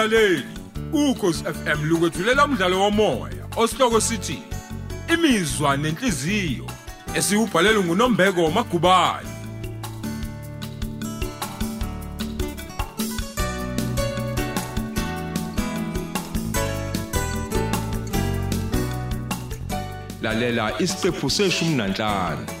mlaleli ukhosi FM lukwethulela umdlalo womoya osihloko sithi imizwa nenhliziyo esiubhalelwe nguNombeko Magubane. Lalela isiqephu seshumi nanhlanu.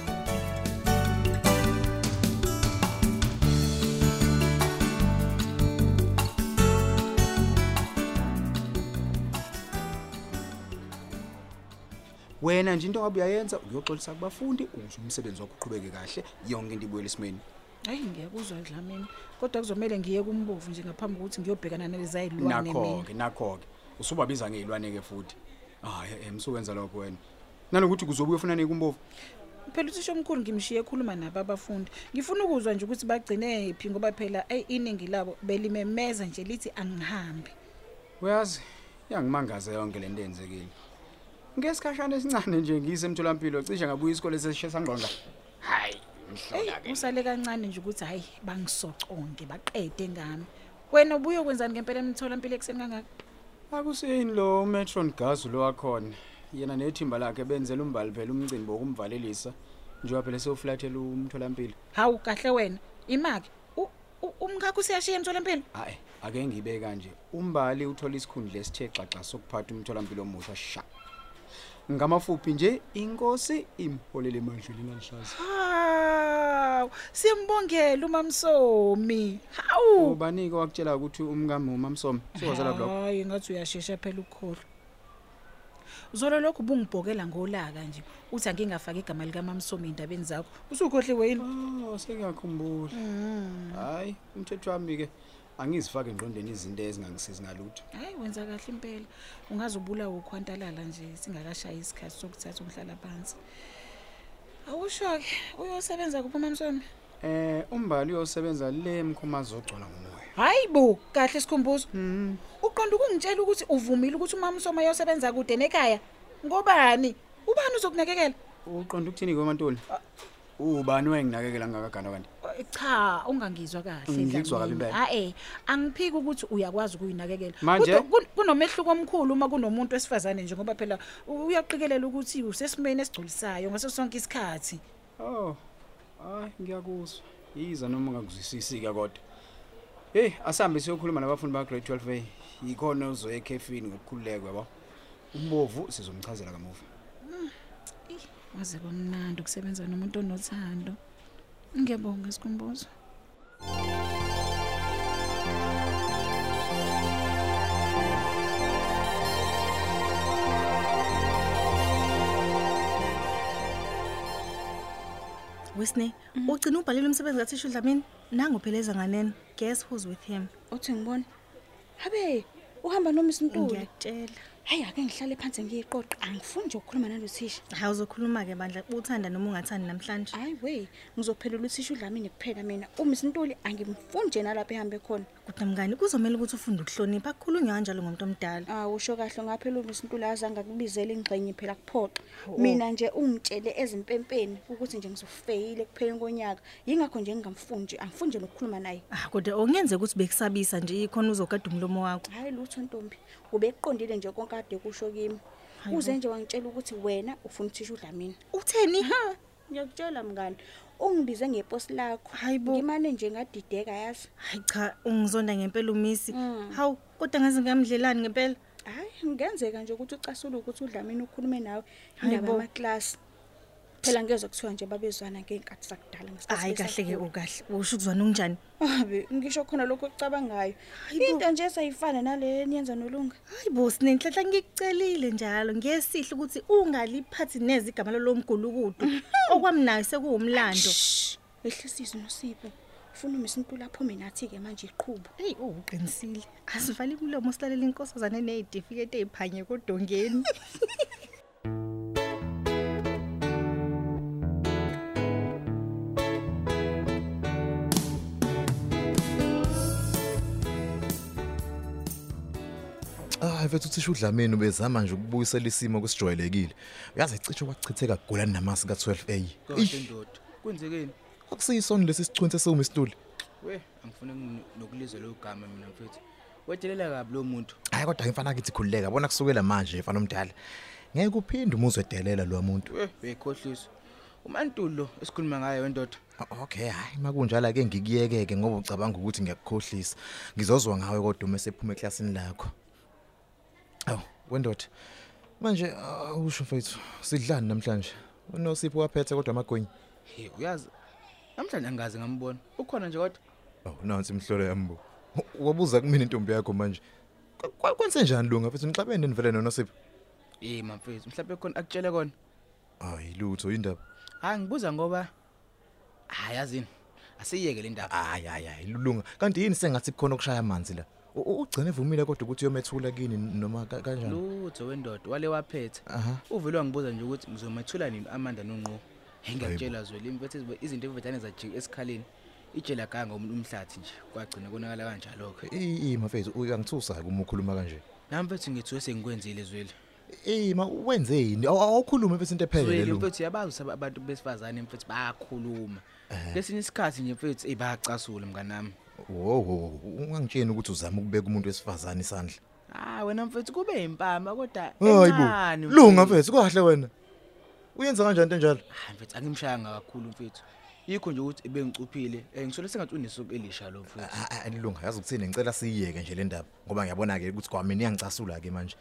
Wena nje into ngabe uyayenza uyoxolisa kubafundi ukuze umsebenzi wakho uqhubeke kahle. Yonke into ibuyele esimeni. Hayi ngiyakuzwa dlamini kodwa kuzomele ngiye kumbovu nje ngaphambi kokuthi ngiyobhekana nalezayilwane nakho-ke nakho-ke. Usubabiza ngey'lwane-ke futhi. Hayi emsukwenza lokho wena. Nanokuthi kuzobe uyofunani kumbovu phela uthisha omkhulu ngimshiye ekhuluma nabo abafundi ngifuna ukuzwa nje ukuthi bagcine phi ngoba phela eyi iningi labo belimemeza nje lithi angihambi. Uyazi yangimangaza yonke le nto eyenzekile. Ngesikhashana esincane nje ngiyise emtholampilo cishe ngabuya isikole sesishe sangqonda. Hayi eyi mhlola-ke usale kancane nje ukuthi hhayi bangisoconke baqede ngami. Wena ubuye ukwenzani ngempela emtholampilo ekuseni kangaka? Akusini lo metron gas lo wakhona? Yena nethimba lakhe benzela umbali phela umcimbi wokumvalelisa njengoba phela sewuflathela umtholampilo. Hawu kahle wena. Imaki U- u- umngakho useyashiya emtholampilo? Hayi ake ngibe kanje umbali uthola isikhundla esithe xaxa sokuphatha umtholampilo omusha sha. Ngamafuphi nje? Inkosi imholele emandleni nalihlaza hawu simbongela umamsomi. Hawu. Ubanike wakutshela ukuthi umkami umamsomo sikwazela blog hayi ngathi uyashesha phela ukukholwa zolo lokhu bungibhokela ngolaka nje. Uthi angingafaki igama likamamsomi ey'ndabeni zakho. Usukhohliwe yini oh sengiyakhumbula. Hayi umthetho wami ke angizifake engqondweni izinto ezingangisizi ngalutho. Hhayi wenza kahle impela. Ungaze ubulawe ukhwantalala nje singakashayi isikhathi sokuthatha umhlala phansi. Awusho-ke uyosebenza kuphi umamsomi eh umbali uyosebenza le emkhumazi ogcwala ngomoya hayi bo kahle sikhumbuzo uqonda ukungitshela ukuthi uvumile ukuthi umamsomi ayosebenza kude nekhaya? Ngobani? Ubani uzokunakekela uqonda ukuthini kwemantoni ubani wayenginakekela ngakagana kanti Eh, cha ungangizwa kahle Ngikuzwa kabi Dlamini. impela. Ah eh angiphiki ukuthi uyakwazi ukuyinakekela. Manje? Kodwa kun- kunomehluko omkhulu uma kunomuntu wesifazane nje ngoba phela uyaqikelela ukuthi usesimeni esigculisayo ngaso sonke isikhathi. Oh hayi ngiyakuzwa. Yiza noma ungakuzwisisi ke kodwa. Hey asambe siyokhuluma nabafundi ba grade 12 a yikhona uzoya ekhefini ngokukhululeka yabo umbovu sizomchazela kamuva. Waze kwamnandi ukusebenza nomuntu onothando. Ngiyabonga sikhumbuzo Wisney, ugcina ubhalile umsebenzi kathisha uDlamini. Nangu pheleza nganene. Guess who's with him? uthi ngibona habe uhamba noma isintuli Ngiyakutshela. Hayi ake ngihlale phansi ngiyiqoqa. Angifuni nje ukukhuluma nalothisha Hayi uzokhuluma ke bandla uthanda noma ungathandi namhlanje. hayi we ngizophelula uthisha udlamini kuphela mina. Uma isintuli angimfuni nje nalapha ehambe khona. Kodwa mngani kuzomela ukuthi ufunde ukuhlonipha kukhulunywa kanjalo ngomuntu omdala. ah usho kahle ngaphela uma isintuli azange akubizele ingxenye phela kuphoqa mina nje ungitshele ezimpempeni ukuthi nje ngizofeyile kupheleni konyaka yingakho nje ngingamfuni nje angifuni nje nokukhuluma naye Ah kodwa okungenzeka ukuthi bekusabisa nje ikhona uzogada umlomo wakho. hayi lutho ntombi ubeqondile nje konke kade kusho kimi Hayibo. uze nje wangitshela ukuthi wena ufuna uthisha udlamini Utheni? ha ngiyakutshela mngani ungibize ngeposi lakho Hayibo. ngimane nje ngadideka yazi Hayi cha ungizonda ngempela umisi. Mm. Hawu kodwa ngaze ngamdlelani ngempela. hayi ngenzeka nje ukuthi ucasula ukuthi udlamini ukhulume nawe Hayibo. indaba yamaklasi phela ngezwe kuthiwa nje babezwana ngeenkathi zakudala ngesikhathi Hayi kahle ke besakhula. ukahle. Usho ukuzwana unjani? abe ngisho khona lokho okucabangayo Hayibo. into nje esayifana nale niyenza nolunga Hayi bo sinenhlanhla ngikucelile njalo ngiyesihle ukuthi ungaliphathi neze igama lomgulukudu okwamnayo sekuwumlando. ehlisizo nosipho ufuna uma isintula aphume nathi ke manje iqhubu Hey uqinisile. Asivala imlomo silalela inkosazana nezitifiketi eziphanye kodongeni. mfethu uthisha udlamini ubezama nje ukubuyisela isimo kusijwayelekile. Uyazi ecishe kwachitheka golani namasi ka12A. Kahle ndoda. Kwenzekeni? Akusiyisona lesi sichwenze sewumisituli. We, angifuni nokulizwa lo gama mina mfethu. wedelela kabi lo muntu hayi kodwa imfana kithi khulileka bona kusukela manje mfana omdala ngeke uphinde umuzwe delela lo muntu eh uyikhohlisa umantulo esikhuluma ngayo wendoda O- okay hayi makunjalo ake ngikuyekeke ngoba ucabanga ukuthi ngiyakukhohlisa ngizozwa ngawe kodwa uma sephuma eklasini lakho aw wendoda manje awusho mfethu sidlani namhlanje? Unosipho waphethe kodwa amagwinya he uyazi namhlanje angazi ngambona. Ukhona nje kodwa? Aw nansi imhlolo yambo wabuza kumina intombi yakho manje. Kwa- kwenze njani lunga mfethu nixabene nivele nonosipho eh mfethu mhlawumbe khona akutshele kona. Hayi lutho indaba. Hayi ngibuza ngoba hayi yazini asiyeke le ndaba. Hayi hayi hayi lulunga. Kanti yini sengathi kukhona okushaya amanzi la? U- u- ugcine evumile kodwa ukuthi uyomethula kini noma ka- kanjani? Lutho wendoda wale waphetha. Aha. Uvele wangibuza nje ukuthi ngizomethula nini? Amanda nonqo engiyakutshela zweli imfethu izinto evedane zajika esikhaleni ijela ganga umuntu umhlathi nje kwagcina konakala kanjalo ke i mafethu uyangithusa uma ukhuluma kanje. Nami mfethu ngithuwe sengikwenzile zweli. Eh ma wenzeni Awu- awukhulume bese into ephelele zweli lo mfethu yabazi ukuthi abantu besifazane mfethu bayakhuluma. Lesinye isikhathi nje mfethu eh bayacasula mnganami. Wo wo ungangitsheni ukuthi uzama ukubeka umuntu wesifazane isandla? Ah wena mfethu kube impama kodwa hayibo lunga mfethu kahle wena. Uyenza kanjani into enjalo? Hayi mfethu angimshayanga kakhulu mfethu. Yikho nje ukuthi bengicuphile eh ngisole sengathi unesuku elisha lo mfethu. Ah, ah, lunga yazi ukuthini ngicela siyiyeke nje le ndaba ngoba ngiyabona ke ukuthi kwami niyangicasula ke manje.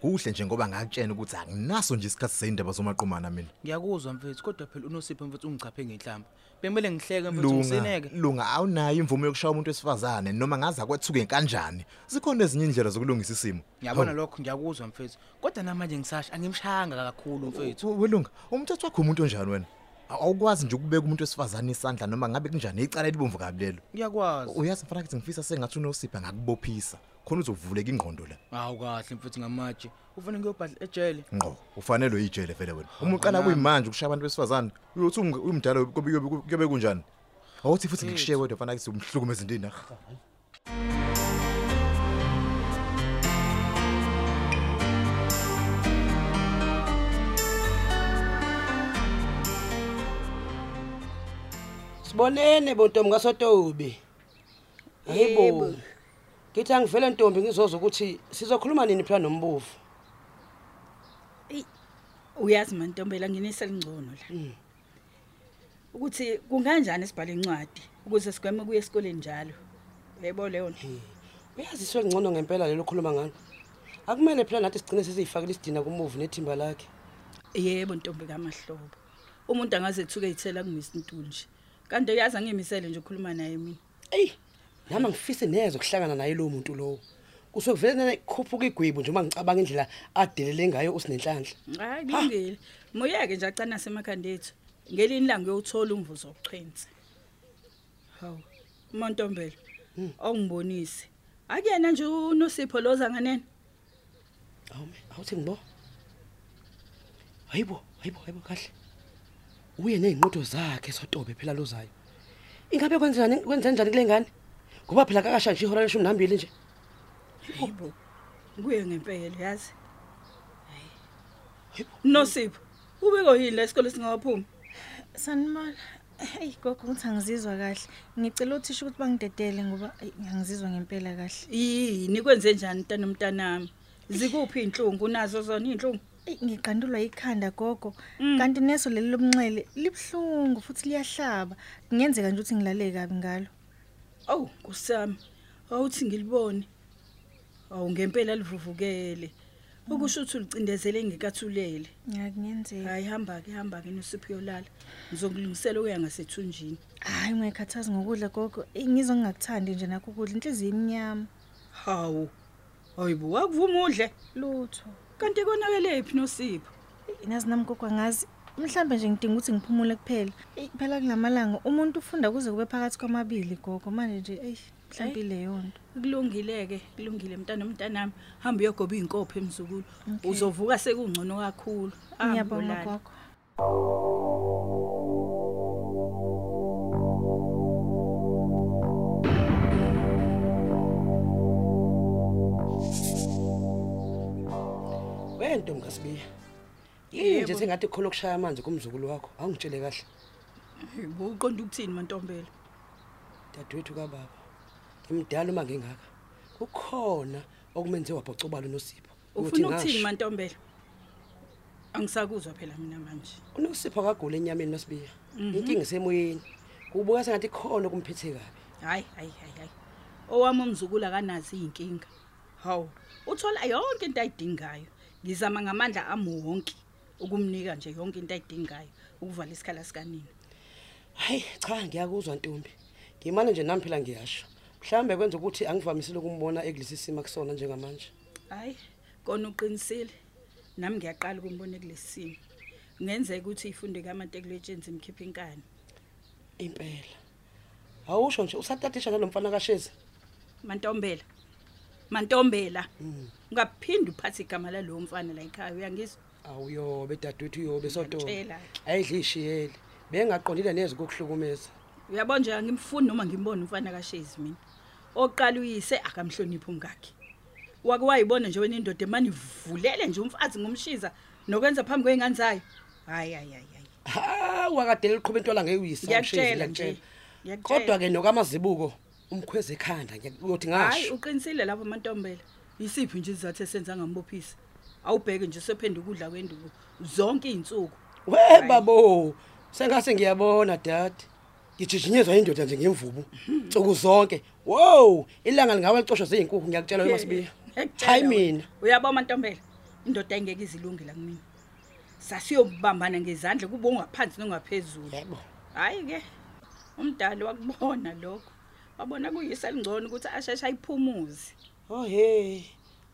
Kuhle nje ngoba ngakutshena ukuthi anginaso nje isikhathi seyindaba zomaqhumana mina. Ngiyakuzwa mfethu kodwa phela unosipho mfethu ungichaphe ngenhlamba bekumele ngihleke mfethu lunga ngisineke lunga awunayo imvume yokushaya umuntu wesifazane noma ngaza kwethuke kanjani. Zikhona ezinye indlela zokulungisa isimo. Ngiyabona lokho ngiyakuzwa mfethu. Kodwa namanje ngisasha angimshayanga kakhulu mfethu. Hawu, welunga umthetho wakho umuntu onjani wena? Aw- awukwazi nje ukubeka umuntu wesifazane isandla noma ngabe kunjani? Icala libomvu kabi lelo. Ngiyakwazi. Uyazi mfana kithi ngifisa sengathi unosipha ngakubophisa khona uzovuleka ingqondo la hawu kahle mfethu ngamatshe. Ufuna ngiyobhadla ejele? Ngqo ufanele uyijele vele wena. Uma uqala kuyimanje ukushaya abantu besifazane uyothi unge- umdala kuyobe kuyobe kunjani? Awuthi futhi ngikushiye wedwa mfana kithi umhlukumeza indini Sibonene bontombi kaSotobi. Hayibo. Ngithi angivele ntombi ngizoza ukuthi sizokhuluma nini phela nombuvu. uyazi mantombela nginise lingcono la. Ukuthi kunganjani sibhale incwadi ukuze sigweme kuye esikoleni njalo? Yebo leyo nto. Uyazi sengcono ngempela lelo khuluma ngalo. Akumele phela nathi sigcine sesiyifakile isidina kumuvu nethimba lakhe. yebo ntombi kamahlobo. Umuntu angaze ethuke ithela kumisa intuli nje kanti uyazi angimisele nje ukukhuluma naye mina. Ey, nami ngifise neze ukuhlangana naye lo muntu lo. Kusokuvele nana ikhuphuka igwebu nje uma ngicabanga indlela adelele ngayo usinenhlanhla. hayi kulungile muyeke nje acana semakhanda ethu ngelini la ngiyothola umvuzo wokuchwenza hawu umontombela ongibonise akuyena nje unosipho loza nganene Awu, awuthi ngibo. Hayibo, hayibo, hayibo kahle. Uye nezinqodo zakhe sotobe phela lozayo. Ingabe kwenzani kwenze njani kule ngane? Ngoba phela kakasha nje ihora leshumi nambili nje. Hayibo. Kuye ngempela yazi. Hayibo. Nosipho. Ubeko yini la isikole singawaphumi? Sanibona. Hey gogo ngithi angizizwa kahle. Ngicela uthisha ukuthi bangidedele ngoba ayi, ngiyangizizwa ngempela kahle. Yini kwenze njani mntana umntanami? Zikuphi inhlungu nazo zona inhlungu? Ey, Ngiqandulwa ikhanda gogo. Mm. Kanti neso leli lomnxele libhlungu futhi liyahlaba. Kungenzeka nje ukuthi ngilale kabi ngalo. Awu, kusami. Awuthi ngilibone. Awu ngempela livuvukele. Ukusho ukuthi ulicindezele ngikathulele. Ngiyakungenzeka. Hayi hamba ke hamba ke nosipho yolala. Ngizokulungisela uya ngasethunjini. Hayi ungekhathazi ngokudla gogo. Ey, Ngizwa ngingakuthandi nje nakho ukudla inhliziyo iminyama. Hawu. Hayibo wakuvuma udle. Lutho. Kanti konakele phi nosipho? Ey, Nazi nami gogo angazi. Mhlambe nje ngidinga ukuthi ngiphumule kuphela. Ey, Phela kulamalanga umuntu ufunda kuze kube phakathi kwamabili gogo. Manje nje ey mhlambe ile yonto. kulungile-ke kulungile mntana umntanami hamba uyogoba iy'nkopho emzukulu uzovuka sekungcono kakhulu Hamba Ngiyabonga ulale. gogo. Wentombi kasibiya. Yini Yebo. nje sengathi khona ukushaya amanzi kumzukulu wakho. Awungitshele kahle. Hayibo, uqonda ukuthini mantombela Dadewethu kababa. Ngimdala uma ngingaka. ukhona okumenze wabhocobala unosipho ufuna ukuthini mantombela angisakuzwa phela mina manje unosipho akagula enyameni masibiya Mhm. inkinga isemoyeni kubuka sengathi khona okumphethe kabi hayi hayi hayi hayi owami umzukulu akanazi inkinga hawu uthola yonke into ayidingayo ngizama ngamandla ami wonke ukumnika nje yonke into ayidingayo ukuvala isikhala sikanini hayi cha ngiyakuzwa ntombi. Ngimane nje nami phela ngiyasho. Mhlambe kwenza ukuthi angivamisile ukumbona ekulesi simo kusona njengamanje. Hayi kona uqinisile. Nami ngiyaqala ukumbona kulesi simo. Ngenzeka ukuthi ifunde kama-technologians imkhipha inkani. Impela. Awusho nje usatatisha nalo mfana kashezi? Mantombela. Mantombela. Ungaphinde uphathe igama lalowo mfana la ekhaya uyangizwa? Awuyobe dadewethu uyobe sotobe Ngiyakutshela-ke. ayidlishiyele bengaqondile neze kokuhlukumeza uyabona nje angimfuni noma ngimbone umfana kashezi mina. Oqala uyise akamhloniphi umngakhe wake wayibona nje wena indoda emane ivulele nje umfazi ngomshiza nokwenza phambi kwey'ngane zayo. Hayi hayi hayi hayi. Ha wakadela liqhuba intwala ngeyuyisa ngiyakutshela nje. ngiyakutshela. kodwa-ke nokamazibuko umkhweza ekhanda ngiya- uyothi hayi ngasho uqinisile lapho mantombela. Isiphi nje isizathu esenza ngambophisa awubheke nje sephendula ukudla kwenduku. Zonke iy'nsuku. We babo sengase ngiyabona dade ngijijinyezwa indoda nje ngemvubu. Nsuku zonke. Wow ilanga lingabe licosho zey'nkukhu ngiyakutshela wemasibiya Ngiyakutshela hayi wena. mina. Uyabona mantombela? Indoda engeke izilungela kumina. Sasiyobambana ngezandla kube ungaphansi nongaphezulu. Yebo hayi-ke umdali wakubona lokho. Wabona kuyisa elingcono ukuthi asheshe ayiphumuze. Oh he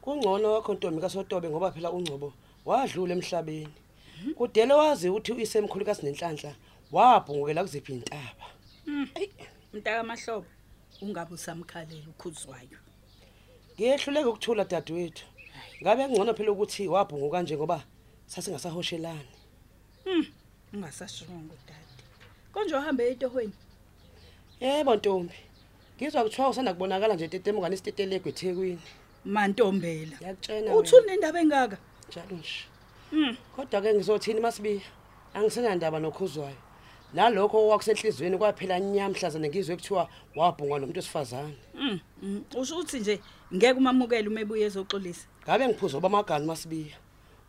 kungcono wakho ntombi kasotobe ngoba phela ungcobo wadlula emhlabeni. Kudele wazi ukuthi uyisemkhulukasi nenhlanhla wabhungukela kuziphi intaba mntakamahlobo ungabe usamkhalela ukhuzwayo. Ngiyehluleke ukuthula dadewethu. Ngabe kungcono phela ukuthi wabhunguka nje ngoba sasingasahoshelani ungasashongo dade. Konje uhambe etohweni yebo ntombi. Ngizwa kuthiwa usanda kubonakala nje tetemukane isitetelego ethekwini mantombela. Ngiyakutshena uthi unendaba engaka? Njalo nje Mm. kodwa-ke ngizothini masibiya? Angisenandaba nokhuzwayo. Nalokho okwakusenhliziyweni kwaphela nyamhlazane ngizwe kuthiwa wabhungwa nomuntu wesifazane. Mm, mm. usho ukuthi nje ngeke umamukele uma ebuye ezoxolisa. Ngabe ngiphuza oba amagani masibiya?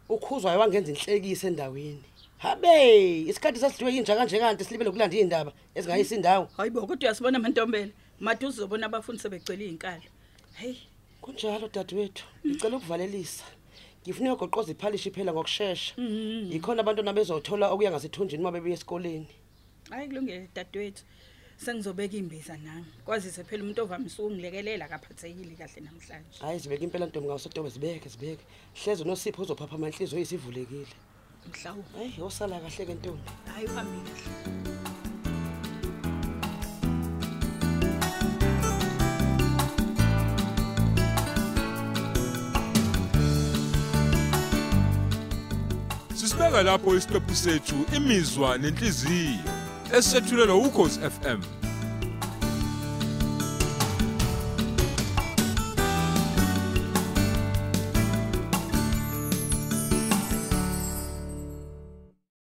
Ukhuzwayo wangenza inhlekisa endaweni. Habe isikhathi sasidliwe yinja kanje kanti silibele kulanda iy'ndaba ezingayisi indawo hayi bo kodwa uyasibona mantombela. Made uzobona abafundi sebegcwele iy'nkalo. Heyi kunjalo dadewethu. Ngicela ukuvalelisa. Ngifuna uyogoqoza iphalishi phela ngokushesha. Yikhona abantwana bezothola okuya ngasethunjini uma bebuya esikoleni. Hayi kulungile dadewethu. Sengizobeka imbiza nami. Kwazise phela umuntu ovamise ukungilekelela akaphathekile kahle namhlanje. Hhayi zibeke impela ntombi ngasotobe zibeke zibeke. Hleze unosipho uzophapha amanhliziyo yisivulekile mhlawumbe. Hayi yosala kahle-ke ntombi. Hayi uhambe kahle. Sisibeka lapho isiqephu sethu imizwa nenhliziyo esethulelwa ukhozi FM